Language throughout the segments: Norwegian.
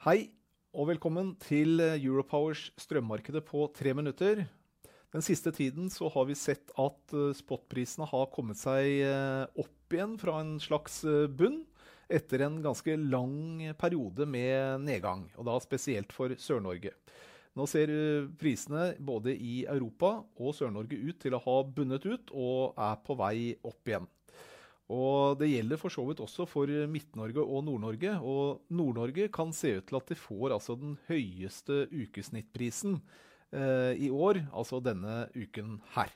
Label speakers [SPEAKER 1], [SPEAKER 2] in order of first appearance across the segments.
[SPEAKER 1] Hei, og velkommen til Europowers strømmarkedet på tre minutter. Den siste tiden så har vi sett at eh, spotprisene har kommet seg eh, opp igjen fra en slags eh, bunn etter en ganske lang periode med nedgang, og da spesielt for Sør-Norge. Nå ser prisene både i Europa og Sør-Norge ut til å ha bunnet ut og er på vei opp igjen. Og Det gjelder for så vidt også for Midt-Norge og Nord-Norge. Og Nord-Norge kan se ut til at de får altså den høyeste ukesnittprisen eh, i år, altså denne uken her.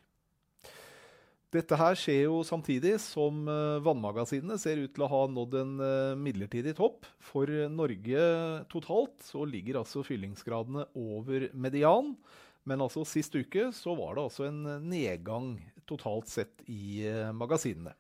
[SPEAKER 1] Dette her skjer jo samtidig som eh, vannmagasinene ser ut til å ha nådd en eh, midlertidig topp. For Norge totalt så ligger altså fyllingsgradene over median. Men altså sist uke så var det altså en nedgang totalt sett i eh, magasinene.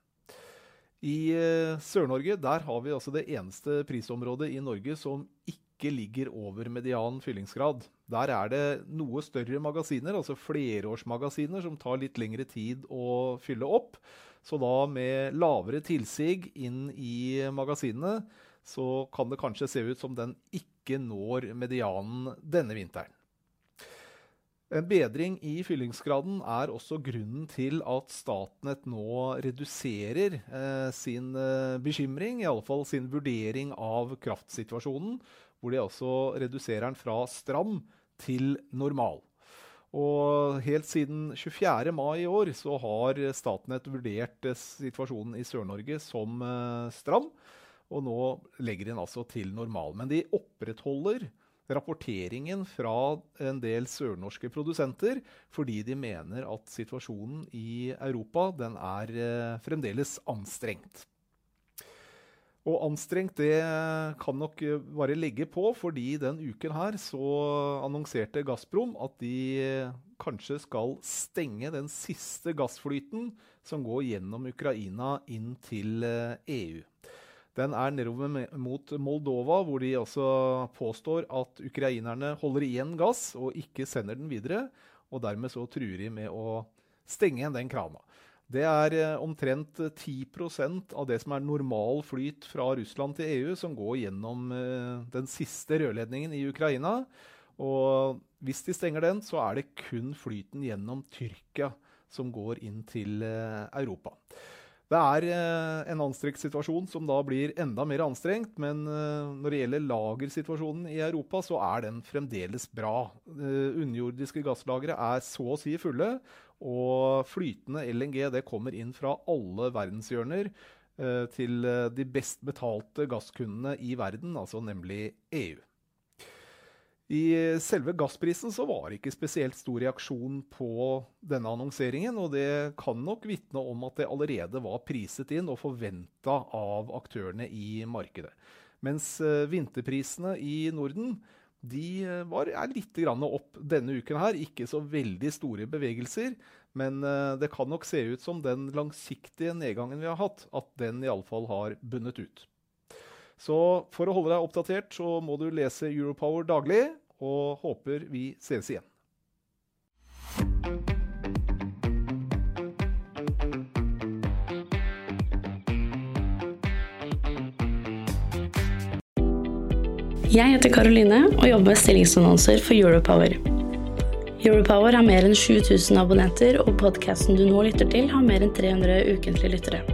[SPEAKER 1] I eh, Sør-Norge der har vi altså det eneste prisområdet i Norge som ikke ligger over median fyllingsgrad. Der er det noe større magasiner, altså flerårsmagasiner, som tar litt lengre tid å fylle opp. Så da med lavere tilsig inn i magasinene, så kan det kanskje se ut som den ikke når medianen denne vinteren. En bedring i fyllingsgraden er også grunnen til at Statnett nå reduserer eh, sin eh, i alle fall sin vurdering av kraftsituasjonen, hvor de altså reduserer den fra stram til normal. Og helt siden 24. mai i år så har Statnett vurdert eh, situasjonen i Sør-Norge som eh, stram, og nå legger den altså til normal. Men de opprettholder rapporteringen fra en del sørnorske produsenter, fordi de mener at situasjonen i Europa den er eh, fremdeles anstrengt. Og anstrengt det kan nok bare legge på, fordi den uken her så annonserte Gazprom at de kanskje skal stenge den siste gassflyten som går gjennom Ukraina inn til EU. Den er nedover mot Moldova, hvor de også påstår at ukrainerne holder igjen gass og ikke sender den videre. Og dermed så truer de med å stenge igjen den krana. Det er eh, omtrent 10 av det som er normal flyt fra Russland til EU, som går gjennom eh, den siste rørledningen i Ukraina. Og hvis de stenger den, så er det kun flyten gjennom Tyrkia som går inn til eh, Europa. Det er eh, en anstrengt situasjon som da blir enda mer anstrengt. Men eh, når det gjelder lagersituasjonen i Europa, så er den fremdeles bra. Eh, underjordiske gasslagre er så å si fulle. Og flytende LNG det kommer inn fra alle verdenshjørner til de best betalte gasskundene i verden, altså nemlig EU. I selve gassprisen så var det ikke spesielt stor reaksjon på denne annonseringen, og det kan nok vitne om at det allerede var priset inn og forventa av aktørene i markedet. Mens eh, vinterprisene i Norden de eh, var, er litt opp denne uken her. Ikke så veldig store bevegelser, men eh, det kan nok se ut som den langsiktige nedgangen vi har hatt, at den iallfall har bunnet ut. Så for å holde deg oppdatert, så må du lese Europower daglig, og håper vi sees igjen.
[SPEAKER 2] Jeg heter Karoline og jobber med stillingsannonser for Europower. Europower har mer enn 7000 abonnenter, og podkasten du nå lytter til, har mer enn 300 ukentlige lyttere.